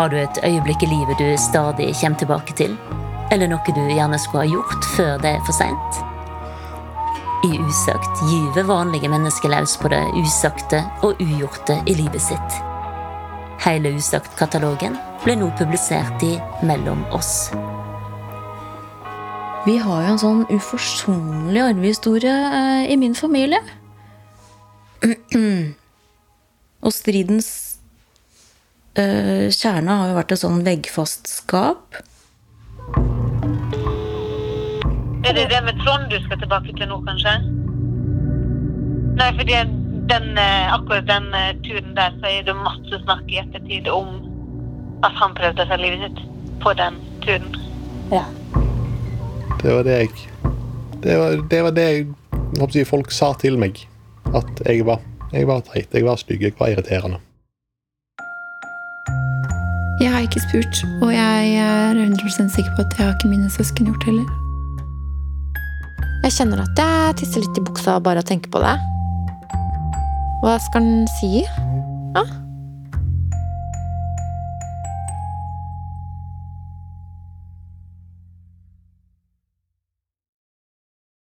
Har du et øyeblikk i livet du stadig kommer tilbake til? Eller noe du gjerne skulle ha gjort før det er for seint? I Usagt gyver vanlige mennesker løs på det usagte og ugjorte i livet sitt. Hele Usagt-katalogen ble nå publisert i Mellom oss. Vi har jo en sånn uforsonlig arvehistorie eh, i min familie. Og stridens eh, kjerne har jo vært et sånn veggfast skap. Er det det med Trond du skal tilbake til nå, kanskje? Nei, den, eh, akkurat den eh, turen der, så er det masse snakk i ettertid om at han prøvde å ta livet sitt på den turen. Ja. Det var det jeg Det var det, var det jeg, håper jeg, folk sa til meg. At jeg var, jeg var teit, jeg var stygg, jeg var irriterende. Jeg har ikke spurt, og jeg er 100 sikker på at det har ikke mine søsken gjort heller. Jeg kjenner at jeg tisser litt i buksa bare av å tenke på det. Hva skal den si? Ja?